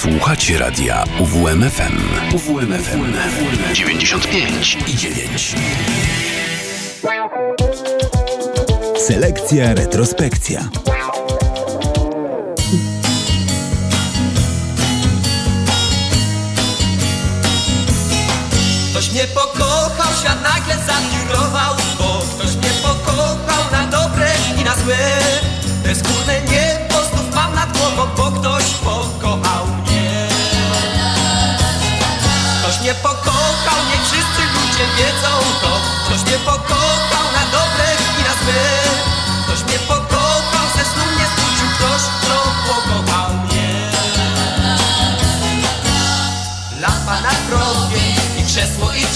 Słuchacie radia UWMFM. UWMFM 95 i 9. Selekcja retrospekcja. Ktoś mnie pokochał, świat nagle zawirował Bo ktoś mnie pokochał na dobre i na złe Bezskórne niebo pokochał, nie wszyscy ludzie wiedzą to. Ktoś mnie pokochał na dobre i na złe Ktoś mnie pokochał, ze snu mnie zbudził Ktoś, kto pokochał mnie. Lampa na grobie i krzesło i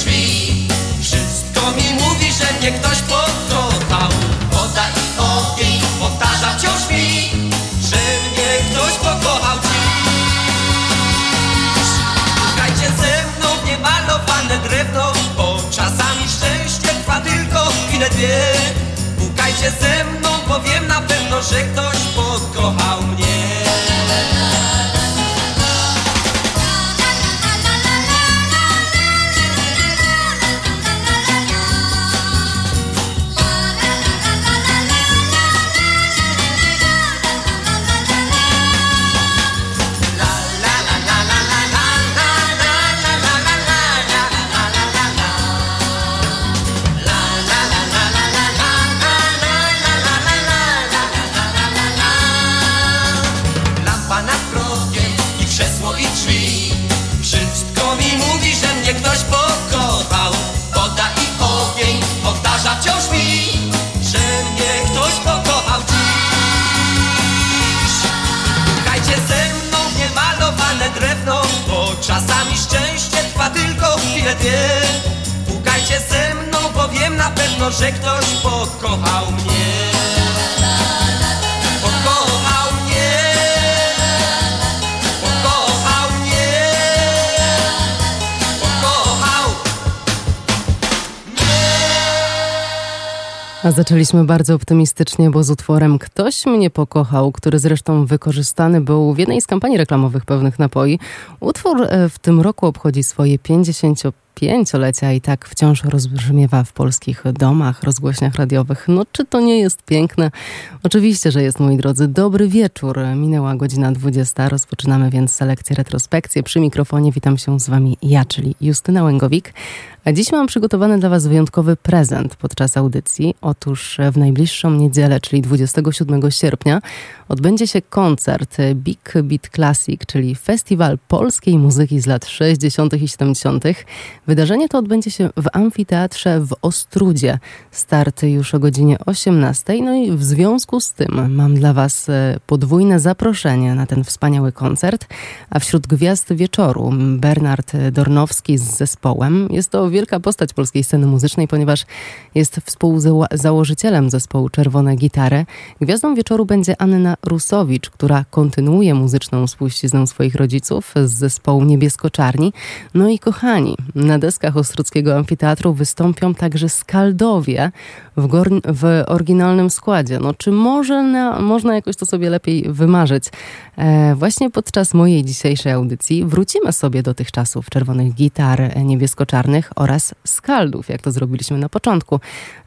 chwilę dwie Pukajcie ze mną, bo wiem na pewno, że ktoś pokochał mnie dwie Pukajcie ze mną, bo wiem na pewno, że ktoś pokochał mnie. Pokochał mnie. Pokochał mnie. Pokochał A zaczęliśmy bardzo optymistycznie, bo z utworem Ktoś mnie pokochał, który zresztą wykorzystany był w jednej z kampanii reklamowych pewnych napoi. Utwór e, w tym roku obchodzi swoje 55-lecia i tak wciąż rozbrzmiewa w polskich domach, rozgłośniach radiowych. No czy to nie jest piękne? Oczywiście, że jest, moi drodzy. Dobry wieczór. Minęła godzina 20. Rozpoczynamy więc selekcję retrospekcję. Przy mikrofonie witam się z wami ja, czyli Justyna Łęgowik. A dziś mam przygotowany dla Was wyjątkowy prezent podczas audycji. Otóż w najbliższą niedzielę, czyli 27 sierpnia, odbędzie się koncert Big Beat Classic, czyli festiwal polskiej muzyki z lat 60. i 70. Wydarzenie to odbędzie się w amfiteatrze w Ostrudzie. Start już o godzinie 18. No i w związku z tym mam dla Was e, podwójne zaproszenie na ten wspaniały koncert. A wśród gwiazd wieczoru Bernard Dornowski z zespołem. Jest to wielka postać polskiej sceny muzycznej, ponieważ jest współzałożycielem zespołu Czerwone Gitary. Gwiazdą wieczoru będzie Anna Rusowicz, która kontynuuje muzyczną spuściznę swoich rodziców z zespołu Niebiesko-Czarni. No i kochani, na deskach Ostruckiego Amfiteatru wystąpią także Skaldowie w, w oryginalnym składzie. No czy może na, można jakoś to sobie lepiej wymarzyć? E, właśnie podczas mojej dzisiejszej audycji wrócimy sobie do tych czasów czerwonych gitar niebiesko-czarnych oraz skaldów, jak to zrobiliśmy na początku.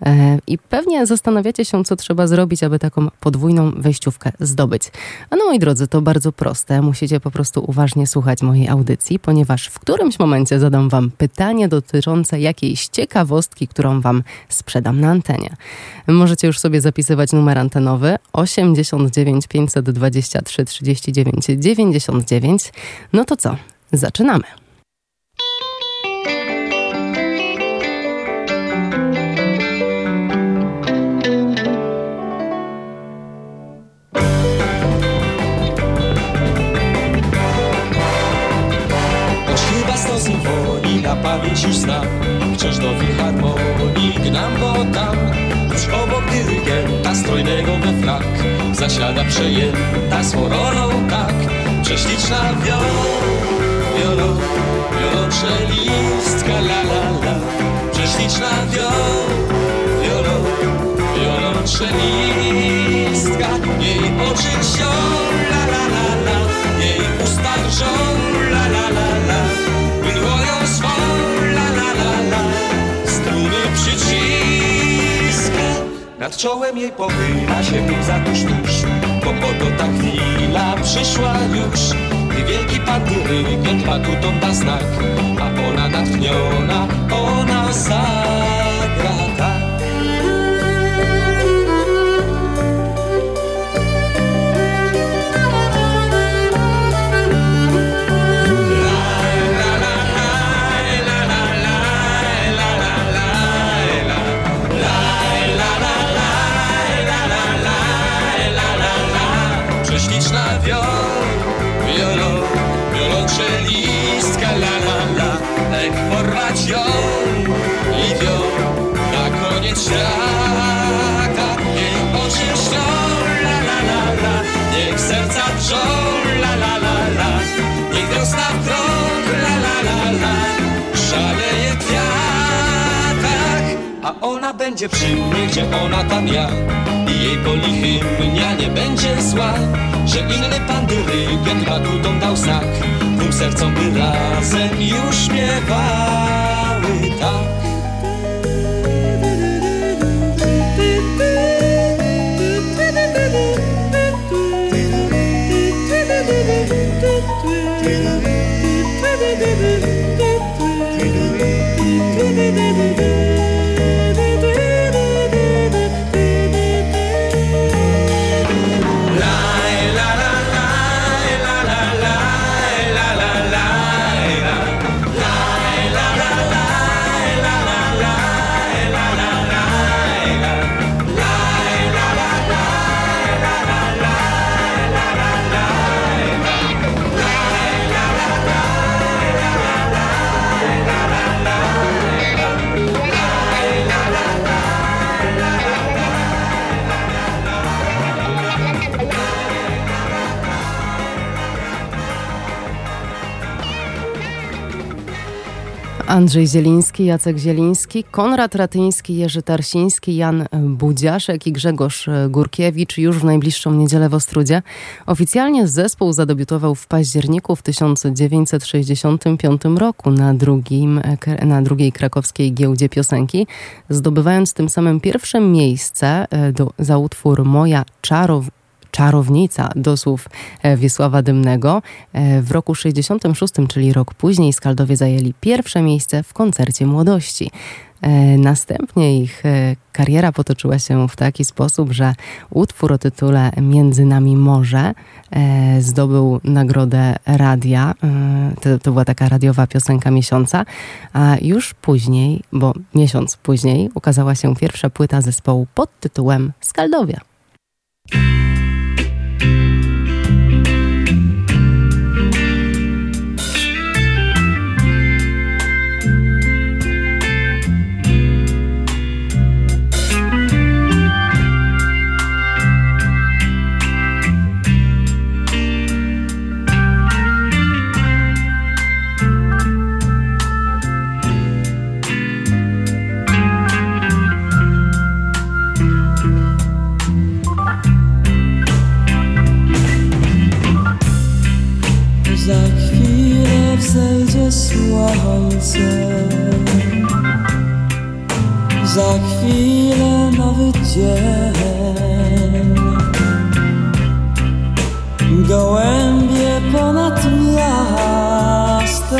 E, I pewnie zastanawiacie się, co trzeba zrobić, aby taką podwójną wejściówkę zdobyć. A no moi drodzy, to bardzo proste. Musicie po prostu uważnie słuchać mojej audycji, ponieważ w którymś momencie zadam wam pytanie dotyczące jakiejś ciekawostki, którą wam sprzedam na antenie. Możecie już sobie zapisywać numer antenowy 89 523 39 99. No to co? Zaczynamy. Pamięć już znam Wciąż do filharmonii gnam, bo tam Tuż obok dyrygenta strojnego we frak Zasiada przejęta swą rolą tak Prześliczna wiol, wiolo, wiolonczelistka la la la. Prześliczna wiol, wiolo, wiolonczelistka Jej oczy wziął la la la la. Jej usta drżą Nad czołem jej pochyla się za tuż tuż Bo oto ta chwila przyszła już. Gdy wielki pan dyrygent batutą da znak A ona natchniona, ona zagra będzie przy mnie, gdzie ona tam ja. I jej poli hymnia nie będzie zła Że inny pan dyrygent batutą dał znak Dwóm sercom by razem już śpiewały tak Andrzej Zieliński, Jacek Zieliński, Konrad Ratyński, Jerzy Tarsiński, Jan Budziaszek i Grzegorz Górkiewicz już w najbliższą niedzielę w Ostrudzie. Oficjalnie zespół zadebiutował w październiku w 1965 roku na, drugim, na drugiej krakowskiej giełdzie piosenki, zdobywając tym samym pierwsze miejsce e, do, za utwór Moja czarow, czarownica do słów e, Wiesława Dymnego. E, w roku 66, czyli rok później, Skaldowie zajęli pierwsze miejsce w koncercie młodości. E, następnie ich kariera potoczyła się w taki sposób, że utwór o tytule Między nami morze zdobył nagrodę radia. To, to była taka radiowa piosenka miesiąca, a już później, bo miesiąc później, ukazała się pierwsza płyta zespołu pod tytułem Skaldowia. Słońce Za chwilę nowy dzień. Gołębie ponad miastem.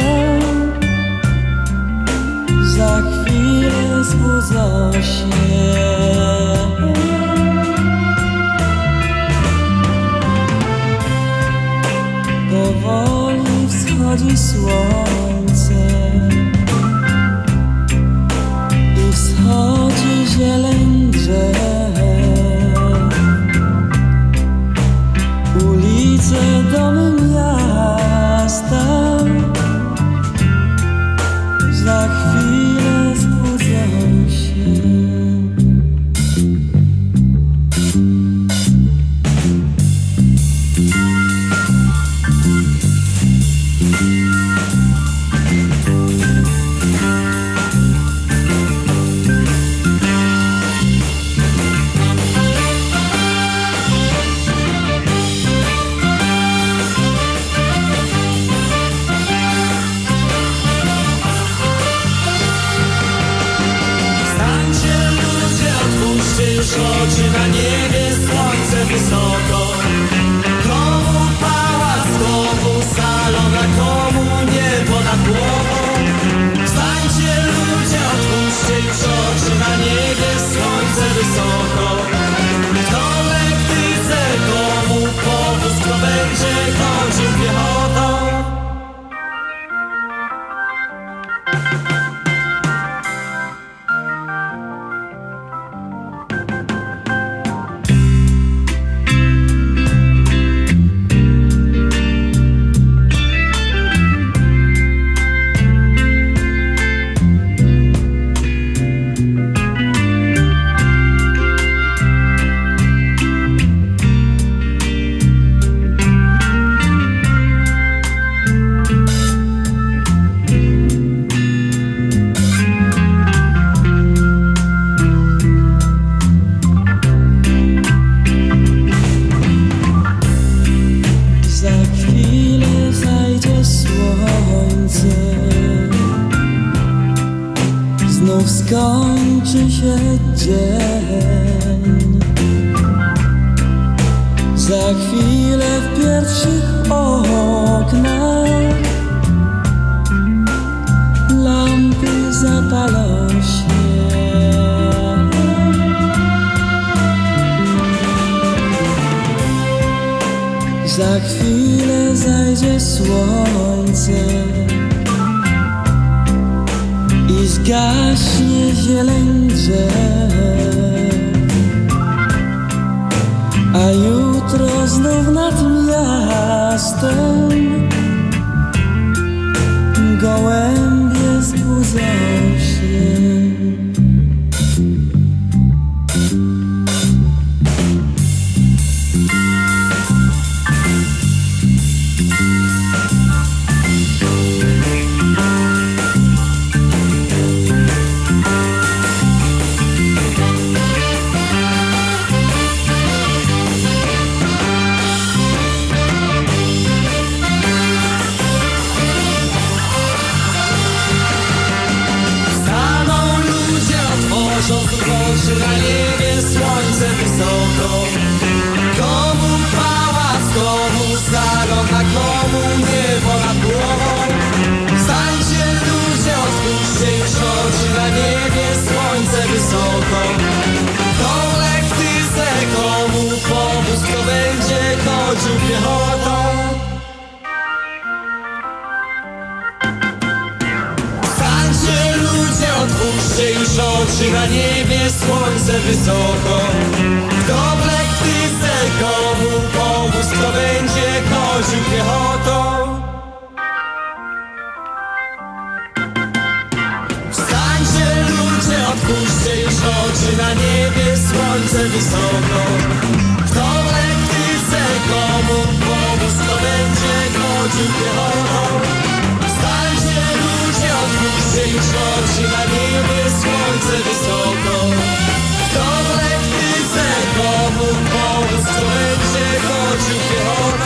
Za chwilę zbudzą się Powoli wschodzi słońce zieleń drzew Ulice, Znów skończy się dzień. Za chwilę w pierwszych oknach Lampy zapalą się Za chwilę zajdzie słońce i zgaśnie zieleń a jutro znów nad miastem gołębie zbudzą się. Kto będzie chodził piechotą. Wstańcie ludzie, otwórzcie już oczy na niebie słońce wysoko. Kto w lektyce, komu powóz, kto będzie chodził piechotą. Wstańcie ludzie, otwórzcie już oczy na niebie słońce wysoko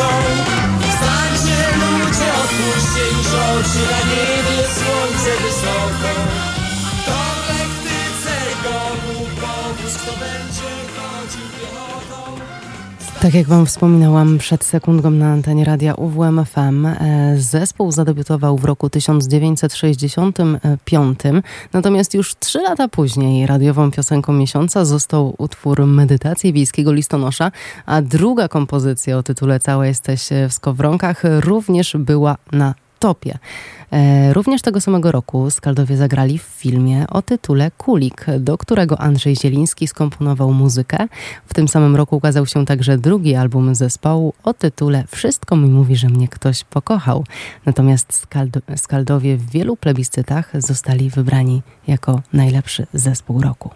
piechotą Wstańcie ludzie, otwórzcie już oczy na niebie słońce wysoko Tak jak Wam wspominałam przed sekundą na antenie radia UWM FM, e, zespół zadebiutował w roku 1965, natomiast już trzy lata później radiową piosenką miesiąca został utwór Medytacji Wiejskiego Listonosza, a druga kompozycja o tytule Cała jesteś w skowronkach również była na E, Również tego samego roku Skaldowie zagrali w filmie o tytule Kulik, do którego Andrzej Zieliński skomponował muzykę. W tym samym roku ukazał się także drugi album zespołu o tytule Wszystko mi mówi, że mnie ktoś pokochał. Natomiast Skald- Skaldowie w wielu plebiscytach zostali wybrani jako najlepszy zespół roku.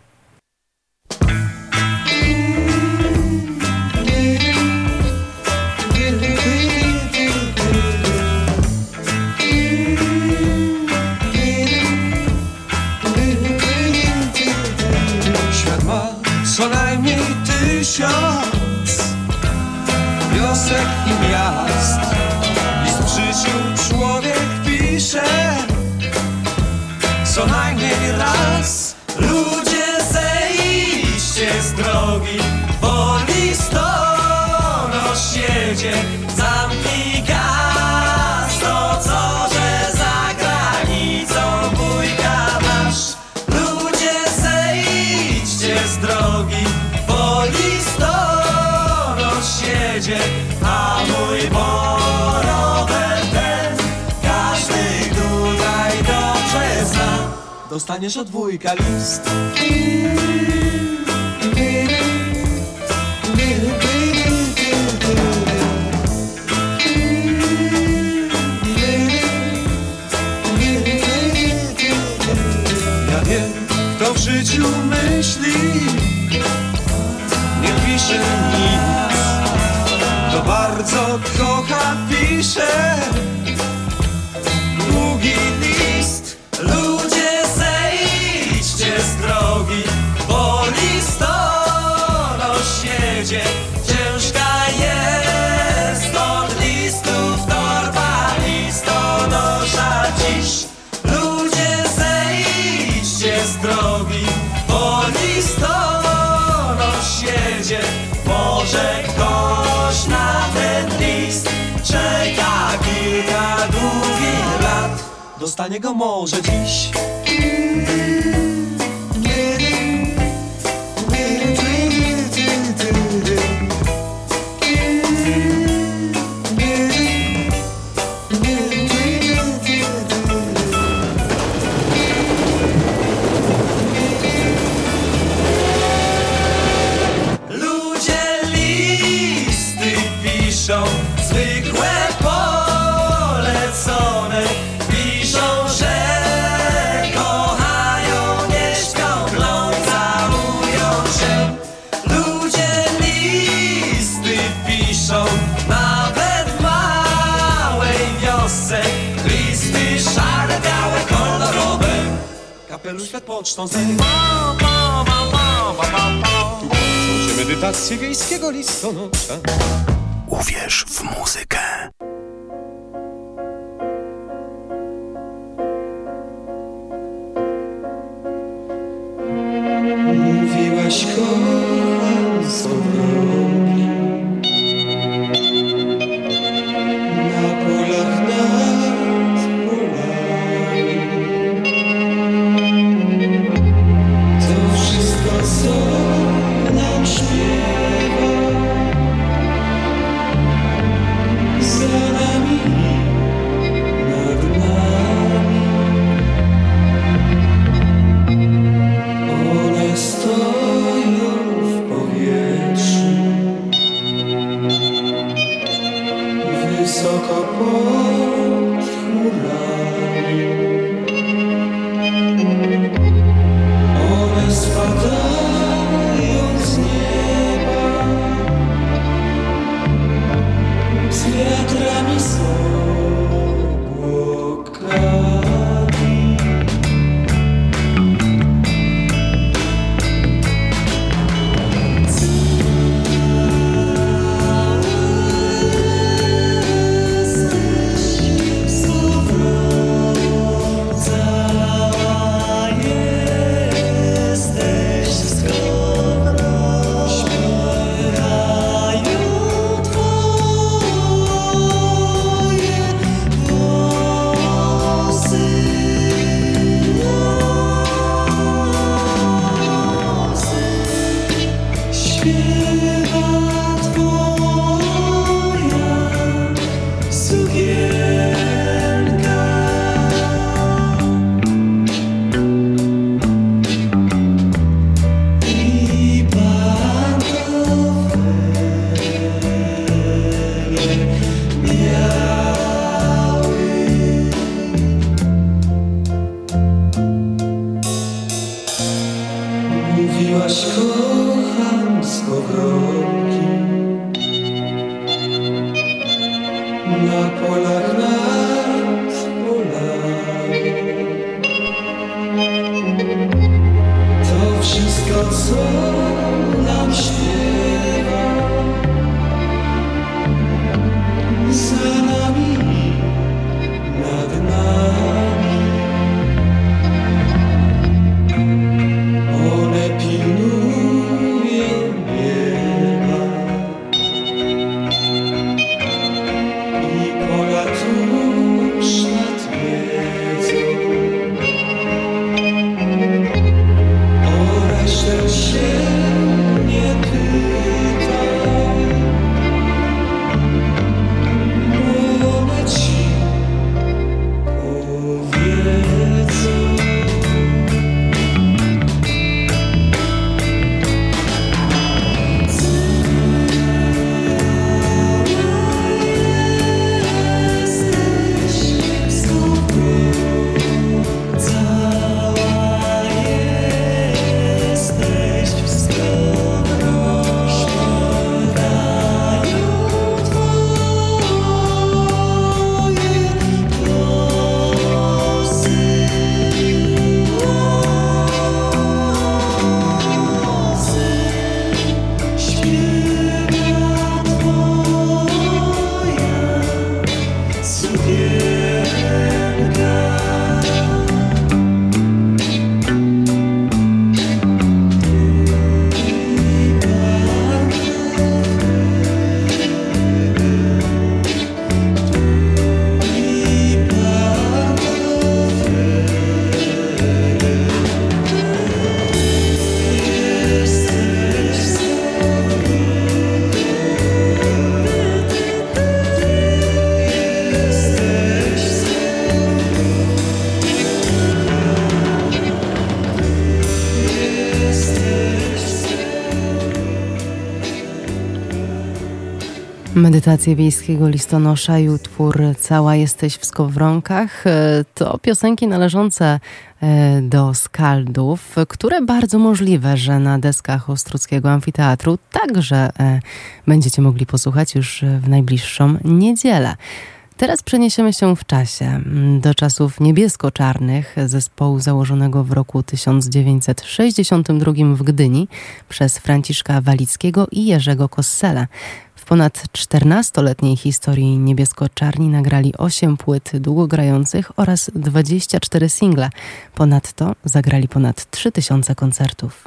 Dostaniesz od wujka list. Ja wiem, kto w życiu myśli, nie pisze nic. To bardzo kocha, pisze Dostanie go może dziś. świat pocztą zej. Tu kończą się medytacje wiejskiego listonosza. Uwierz w muzykę. Medytacje wiejskiego listonosza i utwór Cała jesteś w skowronkach e, to piosenki należące e, do skaldów, które bardzo możliwe, że na deskach Ostruckiego Amfiteatru także e, będziecie mogli posłuchać już w najbliższą niedzielę. Teraz przeniesiemy się w czasie mm, do czasów niebiesko-czarnych zespołu założonego w roku 1962 w Gdyni przez Franciszka Walickiego i Jerzego Kossela. W ponad 14-letniej historii niebiesko-czarni nagrali 8 płyt długogrających oraz 24 single. Ponadto zagrali ponad 3000 koncertów.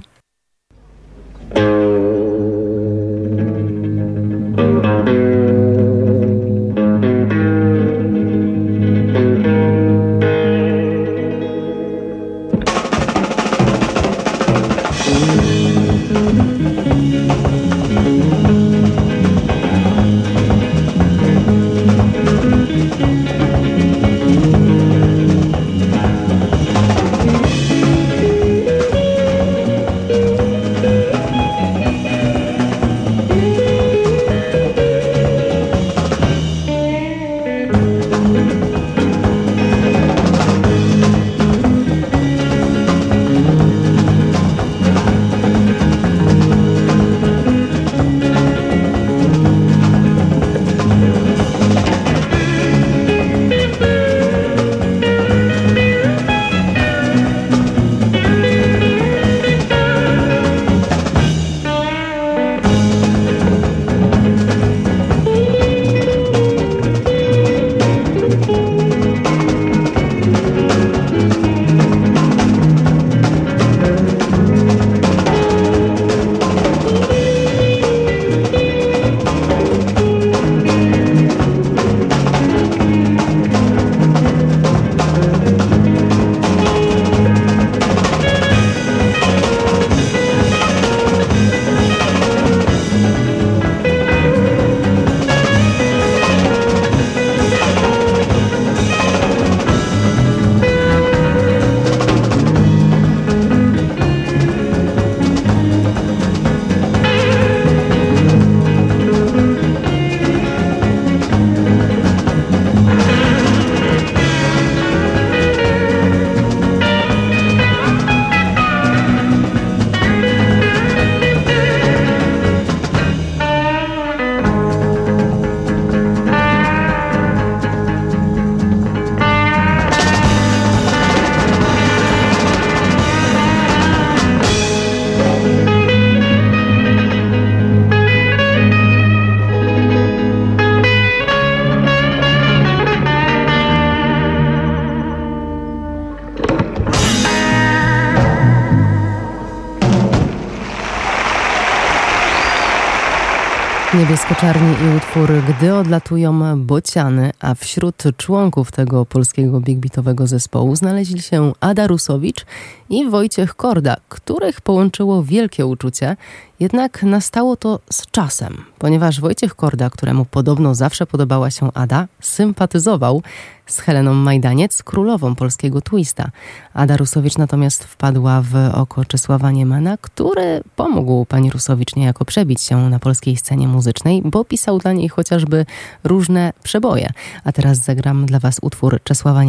Niebiesko-czarni i utwór Gdy odlatują bociany, a wśród członków tego polskiego big beatowego zespołu znaleźli się Ada Rusowicz i Wojciech Korda, których połączyło wielkie uczucie jednak nastało to z czasem, ponieważ Wojciech Korda, któremu podobno zawsze podobała się Ada, sympatyzował z Heleną Majdaniec, królową polskiego twista. Ada Rusowicz natomiast wpadła w oko Czesława Niemana, który pomógł pani Rusowicz niejako przebić się na polskiej scenie muzycznej, bo pisał dla niej chociażby różne przeboje. A teraz zagram dla was utwór Czesława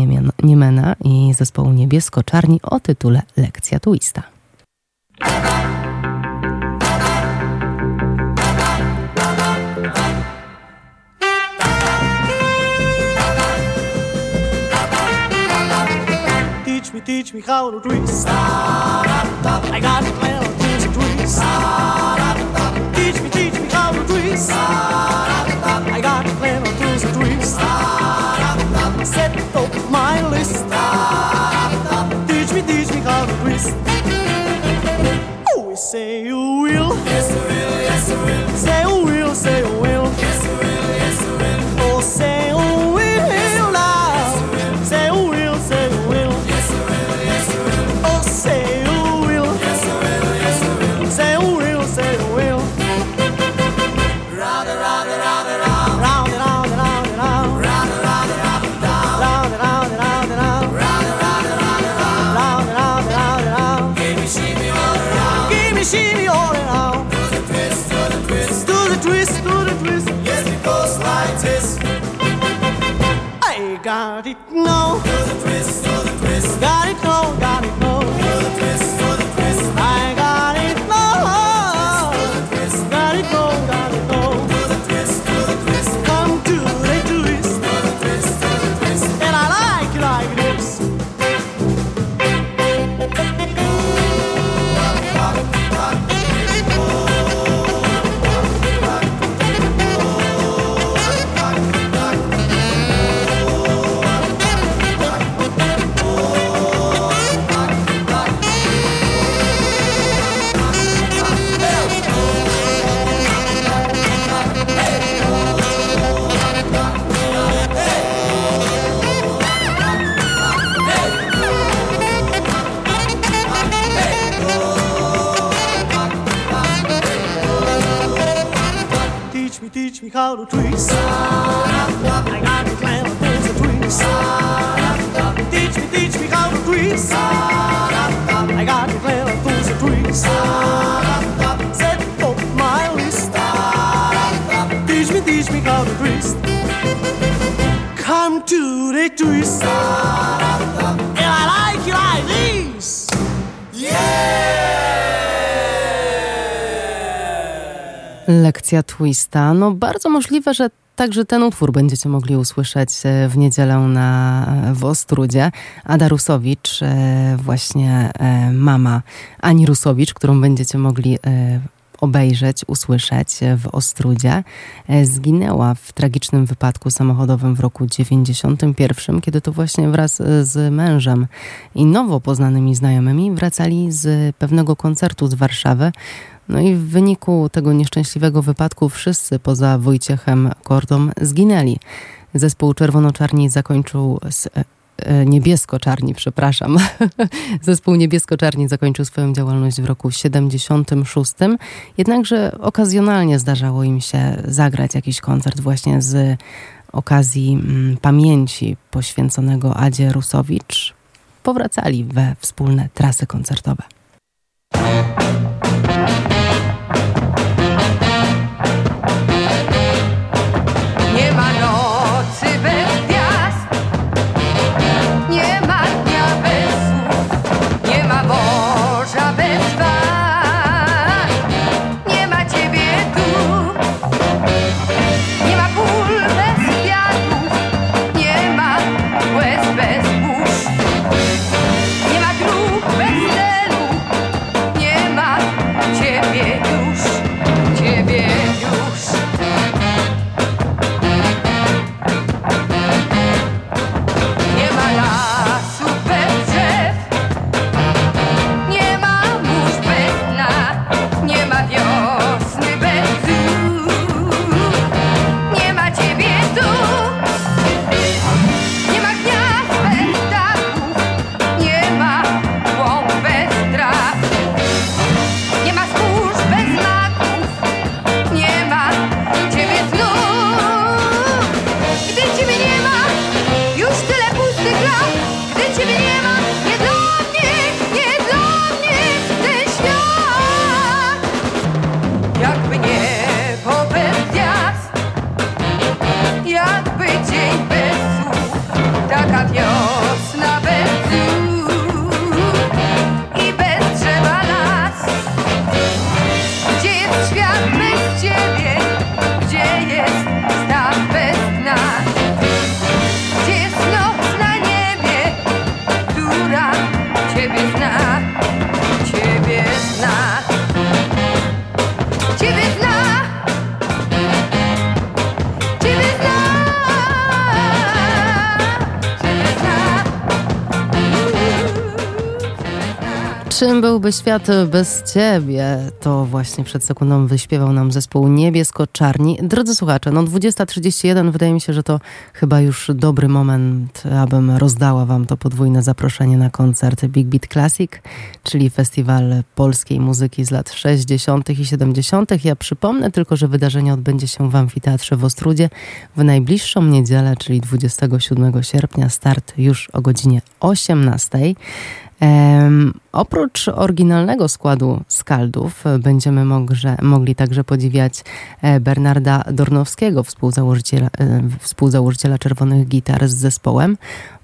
Niemana i zespołu Niebiesko-Czarni o tytule Lekcja twista. me, teach me how to twist. I got a plan to twist. Teach me, teach me how to twist. I got a plan to twist. Set up my list. Me, teach me how to twist. Oh, say you will. Yes, I will. Yes, I will. Say Go. tree called a tree. I got to climb up. Teach me, teach me how to. I got to. Set my list. Teach me, teach me how to. Come to the tree. Lekcja Twista. No bardzo możliwe, że także ten utwór będziecie mogli usłyszeć e, w niedzielę na, e, w Ostrudzie. Ada Rusowicz, e, właśnie mama Ani Rusowicz, którą będziecie mogli obejrzeć, usłyszeć w Ostrudzie, zginęła w tragicznym wypadku samochodowym w roku 91, kiedy to właśnie wraz z mężem i nowo poznanymi znajomymi wracali z pewnego koncertu z Warszawy. No i w wyniku tego nieszczęśliwego wypadku wszyscy poza Wojciechem Kordą zginęli. Zespół Czerwono-Czarni zakończył z, e, e, niebiesko-czarni, przepraszam. Zespół niebiesko-czarni zakończył swoją działalność w roku 76. Jednakże okazjonalnie zdarzało im się zagrać jakiś koncert właśnie z okazji mm, pamięci poświęconego Adzie Rusowicz. Powracali we wspólne trasy koncertowe. Byłby świat bez ciebie? To właśnie przed sekundą wyśpiewał nam zespół Niebiesko-Czarni. Drodzy słuchacze, no 20.31 wydaje mi się, że to chyba już dobry moment, abym rozdała wam to podwójne zaproszenie na koncert Big Beat Classic, czyli festiwal polskiej muzyki z lat 60. i 70. Ja przypomnę tylko, że wydarzenie odbędzie się w Amfiteatrze w Ostrudzie w najbliższą niedzielę, czyli 27 sierpnia. Start już o godzinie 18. Oprócz oryginalnego składu Skaldów e, będziemy mogże, mogli także podziwiać e, Bernarda Dornowskiego, współzałożyciela, e, współzałożyciela Czerwonych Gitar z zespołem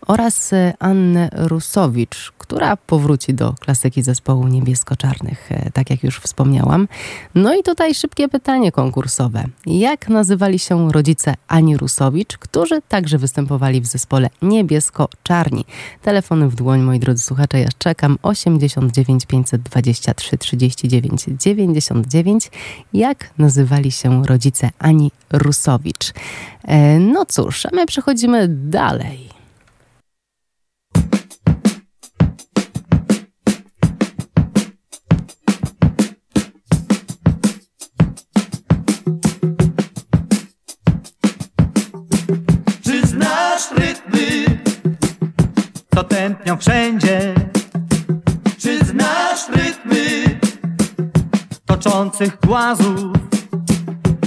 oraz e, Annę Rusowicz, która powróci do klasyki zespołu niebiesko-czarnych, e, tak jak już wspomniałam. No i tutaj szybkie pytanie konkursowe. Jak nazywali się rodzice Ani Rusowicz, którzy także występowali w zespole niebiesko-czarni? Telefony w dłoń, moi drodzy słuchacze, ja czekam. 89 523 39 99. Jak nazywali się rodzice Ani Rusowicz? E, no cóż, a my przechodzimy dalej. Co tętnią wszędzie? Czy znasz rytmy toczących głazów?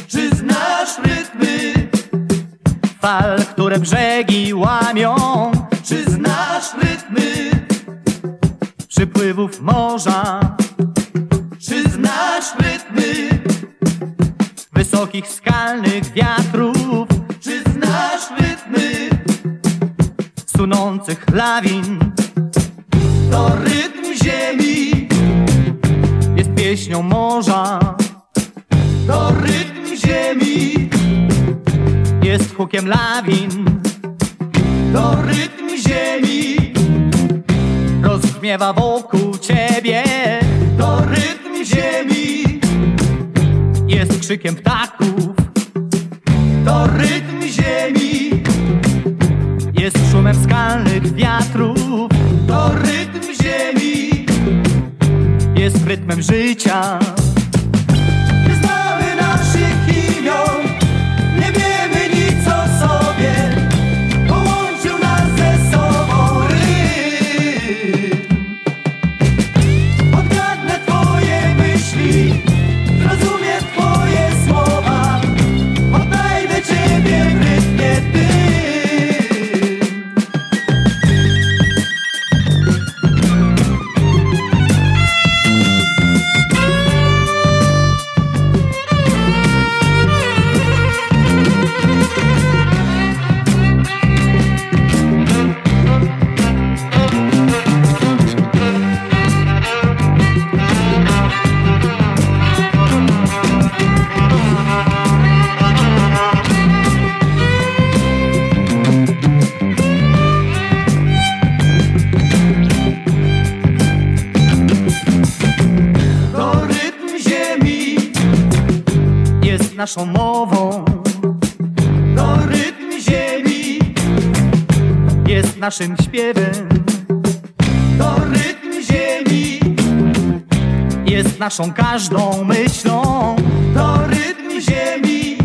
Czy znasz rytmy fal, które brzegi łamią? Czy znasz rytmy przypływów morza? Czy znasz rytmy wysokich skalnych wiatrów? Czy znasz rytmy sunących lawin? Pieśnią morza. To rytm ziemi jest hukiem lawin. To rytm ziemi rozbrzmiewa wokół ciebie. To rytm ziemi jest krzykiem ptaków. To rytm ziemi jest szumem skalnych wiatrów. Jest rytmem życia. Naszym śpiewem. To rytm ziemi jest naszą każdą myślą. To rytm ziemi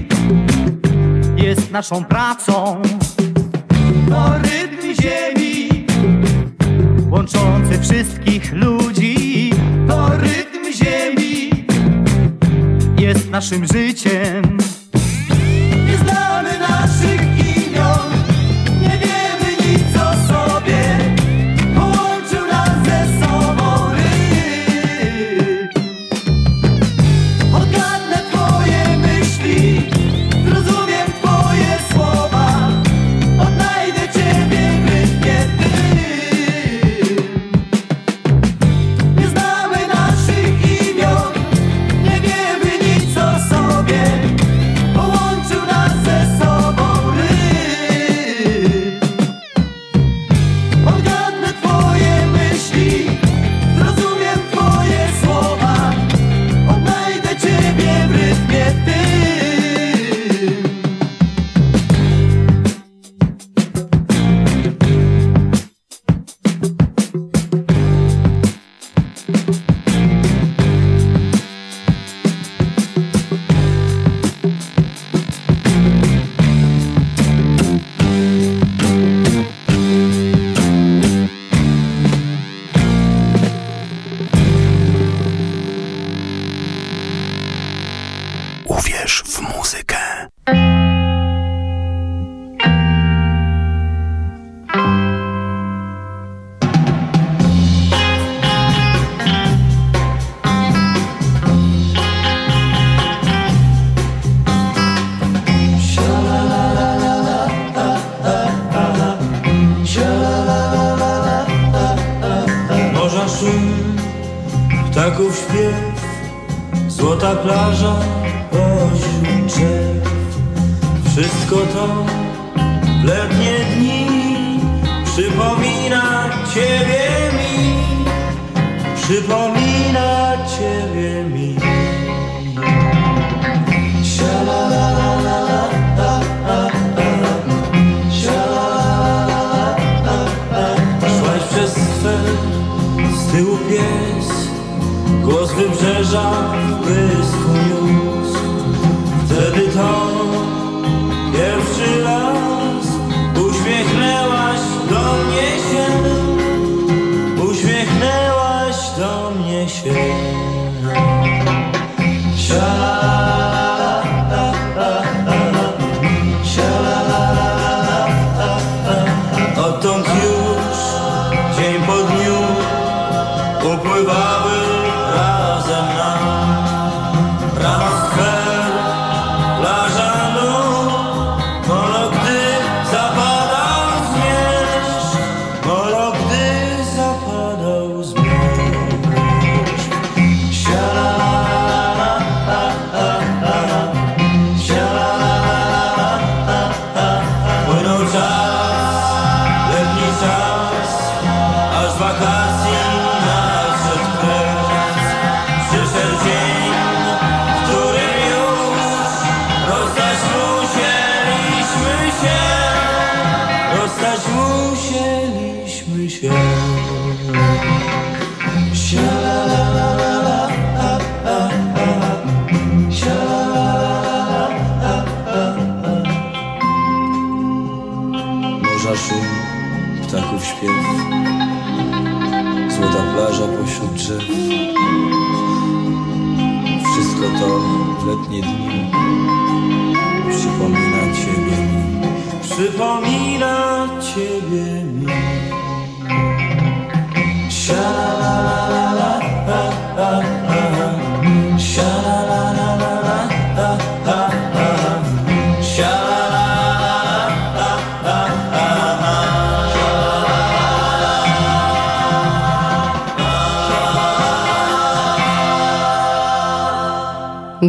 jest naszą pracą. To rytm ziemi łączący wszystkich ludzi. To rytm ziemi jest naszym życiem. W letnie dni. Przypomina Ciebie mi. Przypomina Ciebie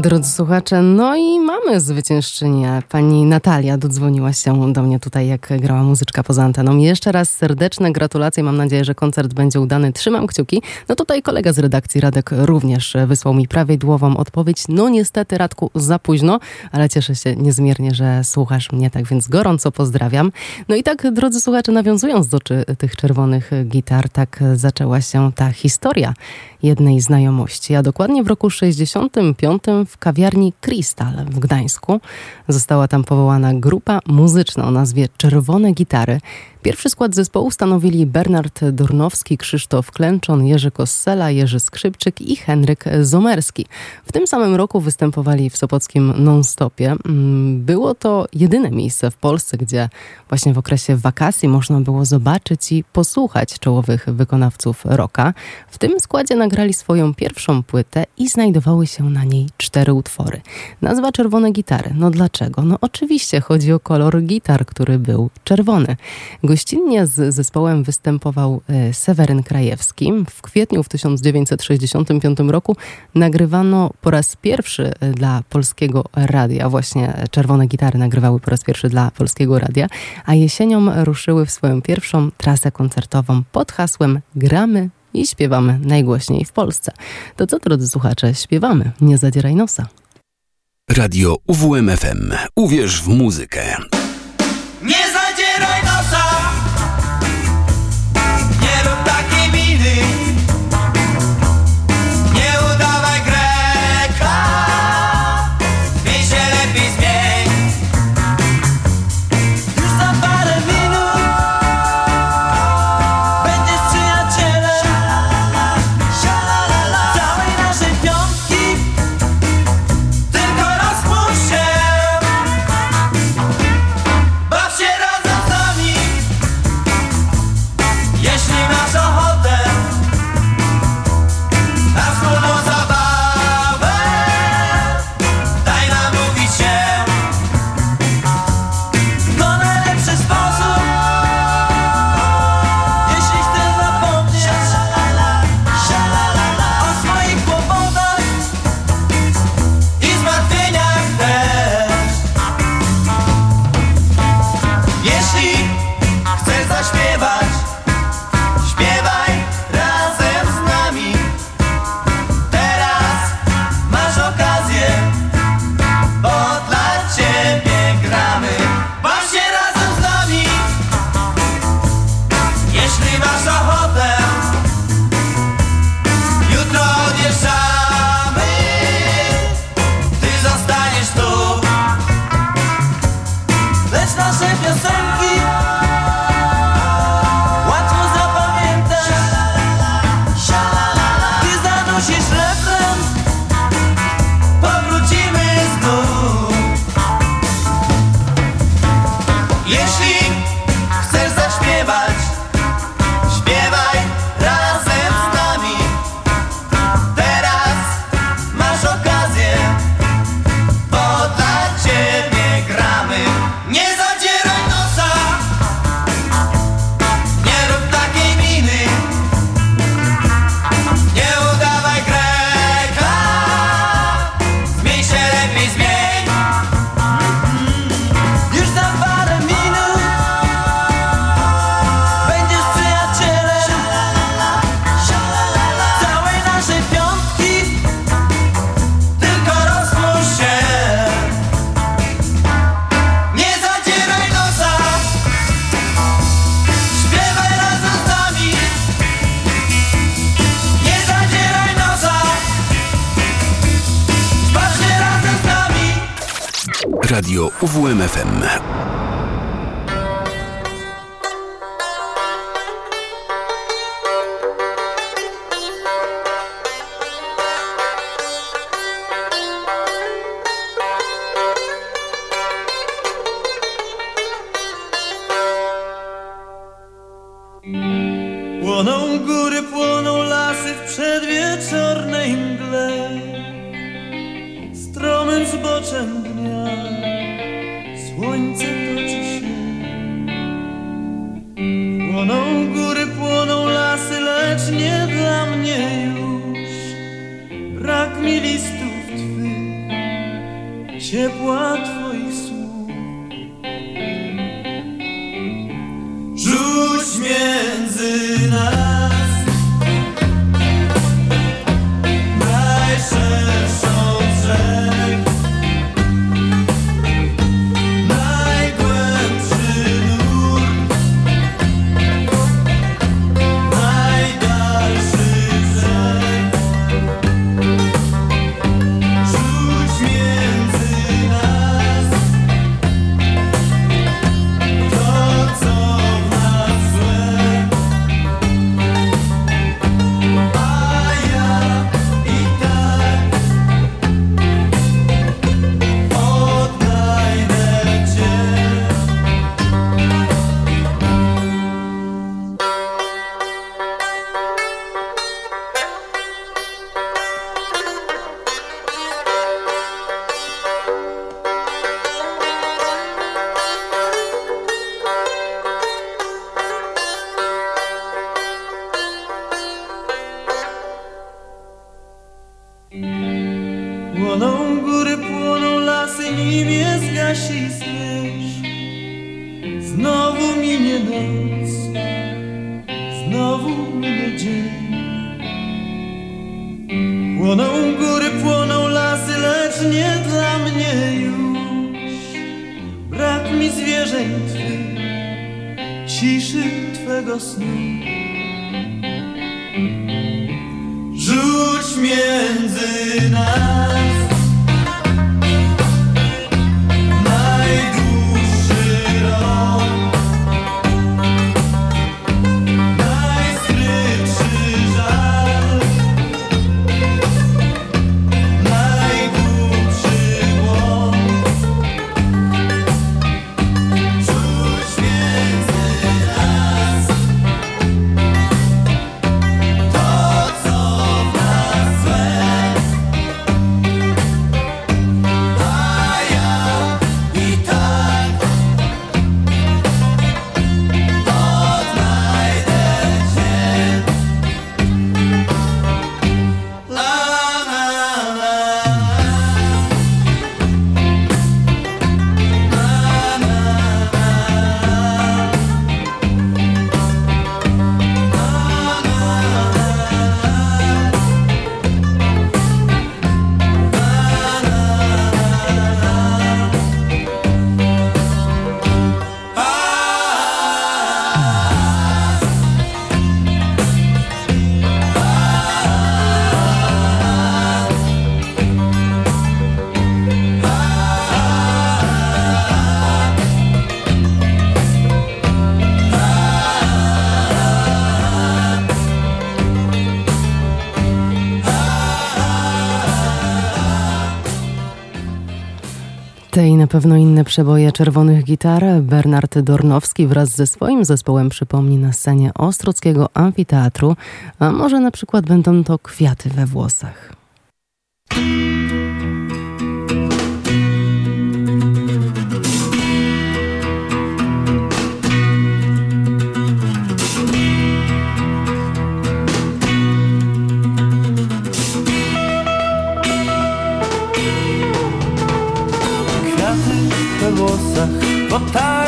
Drodzy słuchacze, no i mamy zwyciężczynię. Pani Natalia dodzwoniła się do mnie tutaj, jak grała muzyczka poza anteną. Jeszcze raz serdeczne gratulacje. Mam nadzieję, że koncert będzie udany. Trzymam kciuki. No tutaj kolega z redakcji Radek również wysłał mi prawidłową odpowiedź. No niestety, Radku, za późno, ale cieszę się niezmiernie, że słuchasz mnie, tak więc gorąco pozdrawiam. No i tak, drodzy słuchacze, nawiązując do tych czerwonych gitar, tak zaczęła się ta historia jednej znajomości. A dokładnie w roku 65 w kawiarni Krystal w Gdańsku została tam powołana grupa muzyczna o nazwie Czerwone Gitary. Pierwszy skład zespołu stanowili Bernard Dornowski, Krzysztof Klęczon, Jerzy Kossela, Jerzy Skrzypczyk i Henryk Zomerski. W tym samym roku występowali w Sopockim Non-Stopie. Mm, Było to jedyne miejsce w Polsce, gdzie właśnie w okresie wakacji można było zobaczyć i posłuchać czołowych wykonawców rocka. W tym składzie nagrali swoją pierwszą płytę i znajdowały się na niej cztery utwory. Nazwa Czerwone Gitary. No dlaczego? No oczywiście chodzi o kolor gitar, który był czerwony. Gościnnie z zespołem występował e, Seweryn Krajewski. W kwietniu w 1965 roku nagrywano po raz pierwszy e, dla polskiego radia, właśnie Czerwone Gitary nagrywały po raz pierwszy dla polskiego radia, a jesienią ruszyły w swoją pierwszą trasę koncertową pod hasłem Gramy i śpiewamy najgłośniej w Polsce. To co, drodzy słuchacze, śpiewamy, nie zadzieraj nosa. Radio UWMFM. Uwierz w muzykę. Nie UWMFM. pewno inne przeboje czerwonych gitar Bernard Dornowski wraz ze swoim zespołem przypomni na scenie Ostrockiego Amfiteatru, a może na przykład będą to kwiaty we włosach. But I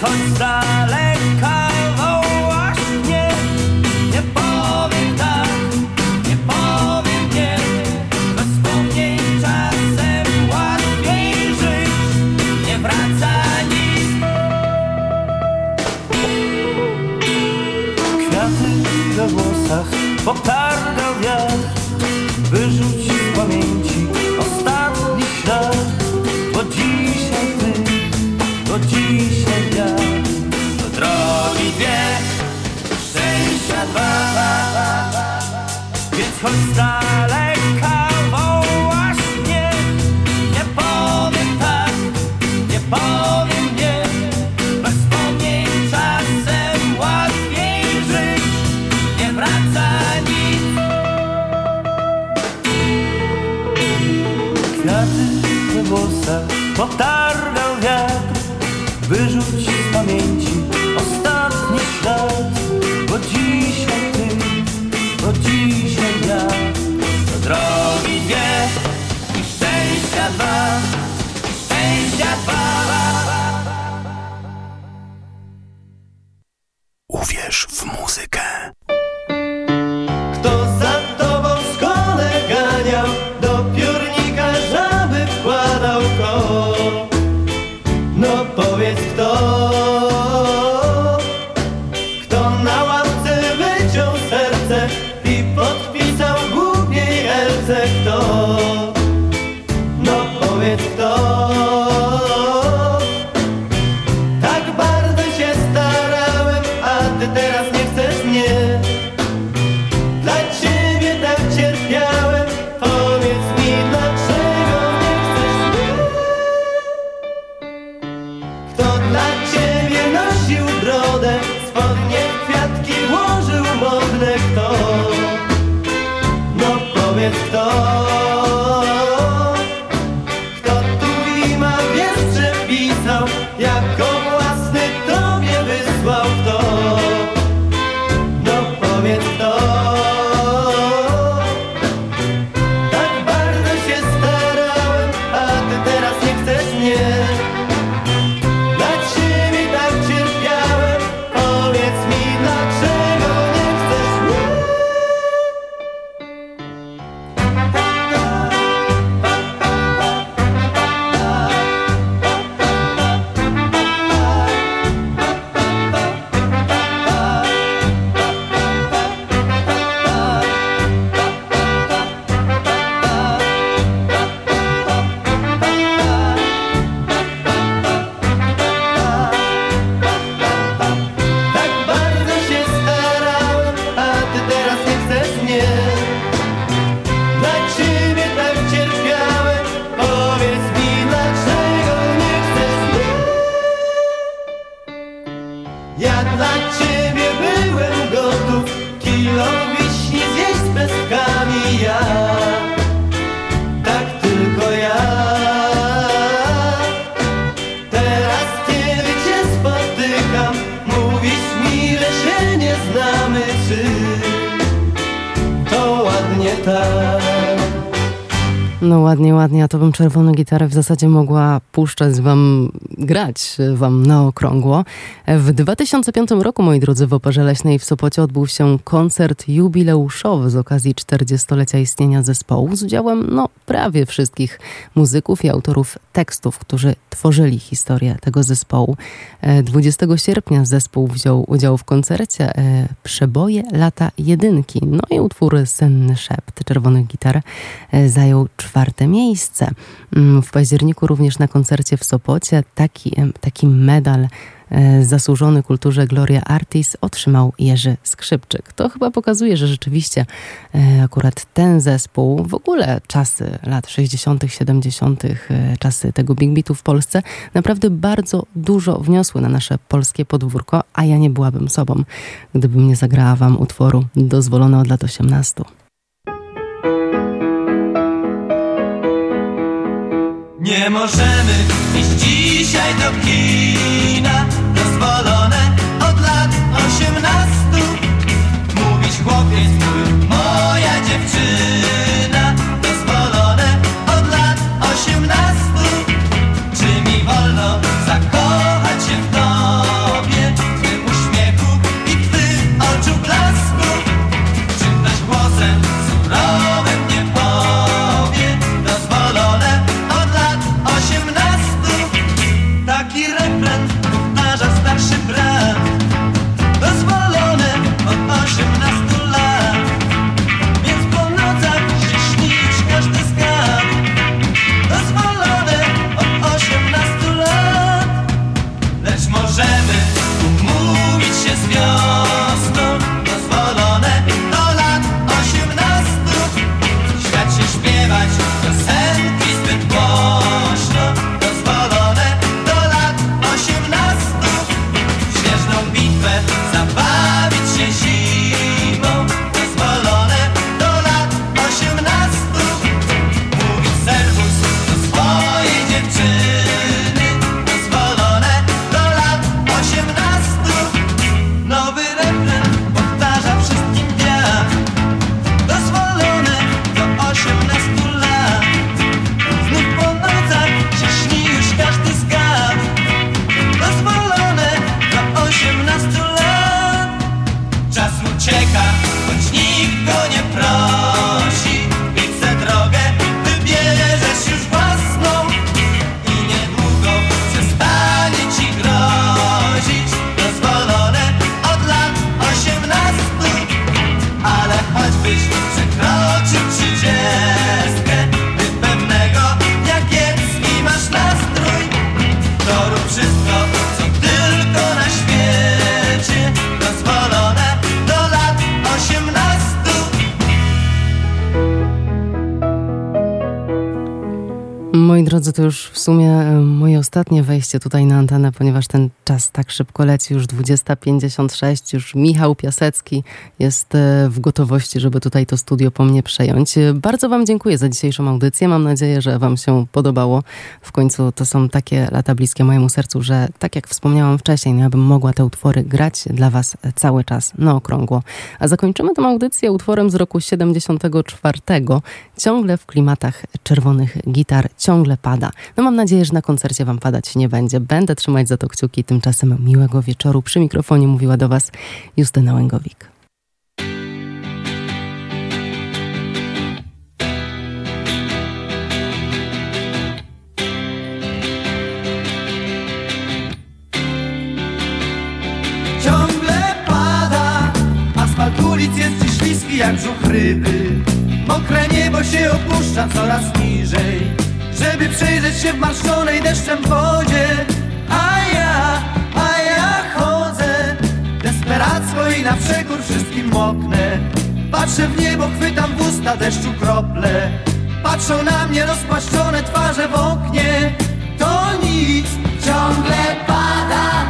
Kunstsalz. Ładnie, ładnie, a to bym czerwoną gitarę w zasadzie mogła puszczać wam, grać wam na okrągło. W 2005 roku, moi drodzy, w Operze Leśnej w Sopocie odbył się koncert jubileuszowy z okazji 40-lecia istnienia zespołu z udziałem, no, prawie wszystkich muzyków i autorów tekstów, którzy tworzyli historię tego zespołu. E, 20 sierpnia zespół wziął udział w koncercie e, Przeboje lata jedynki, no i utwór Senny Szept czerwonych gitar e, zajął czwarte miejsce. Mm, W październiku również na koncercie w Sopocie taki, taki medal e, zasłużony kulturze Gloria Artis otrzymał Jerzy Skrzypczyk. To chyba pokazuje, że rzeczywiście e, akurat ten zespół, w ogóle czasy lat 60., 70., e, czasy tego Big Beatu w Polsce, naprawdę bardzo dużo wniosły na nasze polskie podwórko, a ja nie byłabym sobą, gdybym nie zagrała wam utworu dozwolone od lat 18. Nie możemy iść dzisiaj do kina Dozwolone od lat osiemnastu. Mówić chłopiec mój, moja dziewczyna Dozwolone od lat osiemnastu. Czy mi wolno ostatnie wejście tutaj na antenę, ponieważ ten czas tak szybko leci, już 20.56, już Michał Piasecki jest e, w gotowości, żeby tutaj to studio po mnie przejąć. E, Bardzo Wam dziękuję za dzisiejszą audycję. Mam nadzieję, że Wam się podobało. W końcu to są takie lata bliskie mojemu sercu, że tak jak wspomniałam wcześniej, no ja bym mogła te utwory grać dla Was cały czas na okrągło. A zakończymy tę audycję utworem z roku 74, ciągle w klimatach czerwonych gitar, ciągle pada. No mam nadzieję, że na koncercie Wam nie będzie. Będę trzymać za to kciuki. Tymczasem miłego wieczoru. Przy mikrofonie mówiła do Was Justyna Łęgowik. Jak brzuch ryby Mokre niebo się opuszcza coraz niżej Żeby przejrzeć się w marszczonej deszczem wodzie. A ja, a ja chodzę Desperacko i na przekór wszystkim moknę. Patrzę w niebo, chwytam w usta deszczu krople. Patrzą na mnie rozpłaszczone twarze w oknie. To nic, ciągle pada.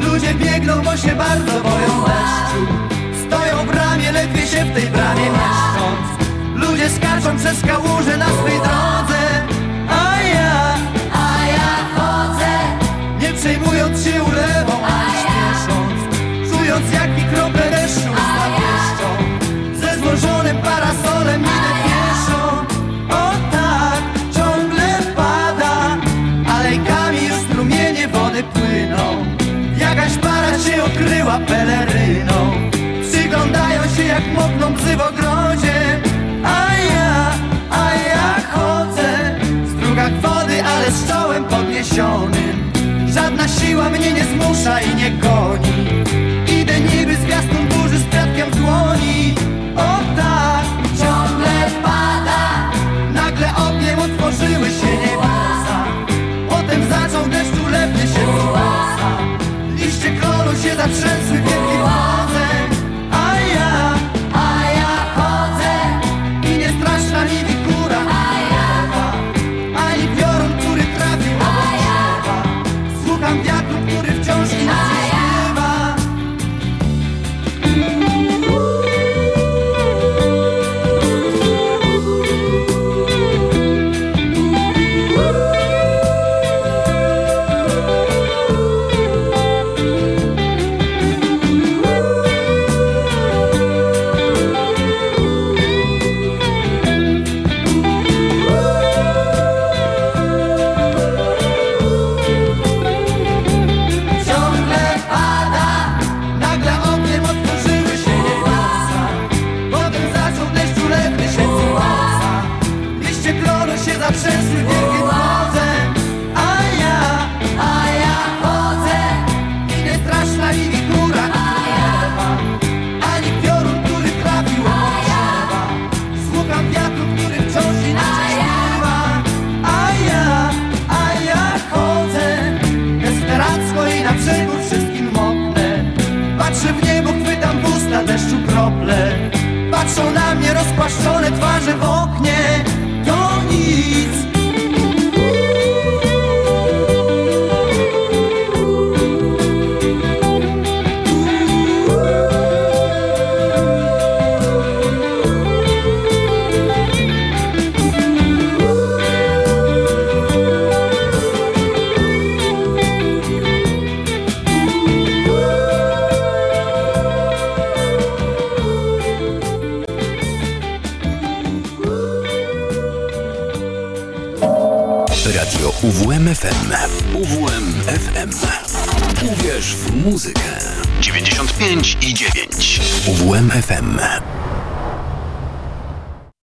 Ludzie biegną, bo się bardzo boją deszczu. Stoją w bramie, ledwie się w tej bramie mieszcząc. Ludzie skaczą przez kałuże na swej drodze przejmując się ulewą, śpiesząc, czując jak mi krople deszczu zawieszczą, ze złożonym parasolem idę pieszo. O tak, ciągle pada, alejkami już strumienie wody płyną, jakaś para się okryła peleryną, przyglądają się jak mokną psy w ogrodzie. siła mnie nie zmusza i nie goni. Idę niby z gwiazdą burzy z piatkiem w dłoni. O tak, ciągle pada. Nagle ogniem otworzyły się niebiosa Potem zaczął deszcz ulepnie się w Liście klonu się zatrzęsły wielkie fale What if Josie? UMFM.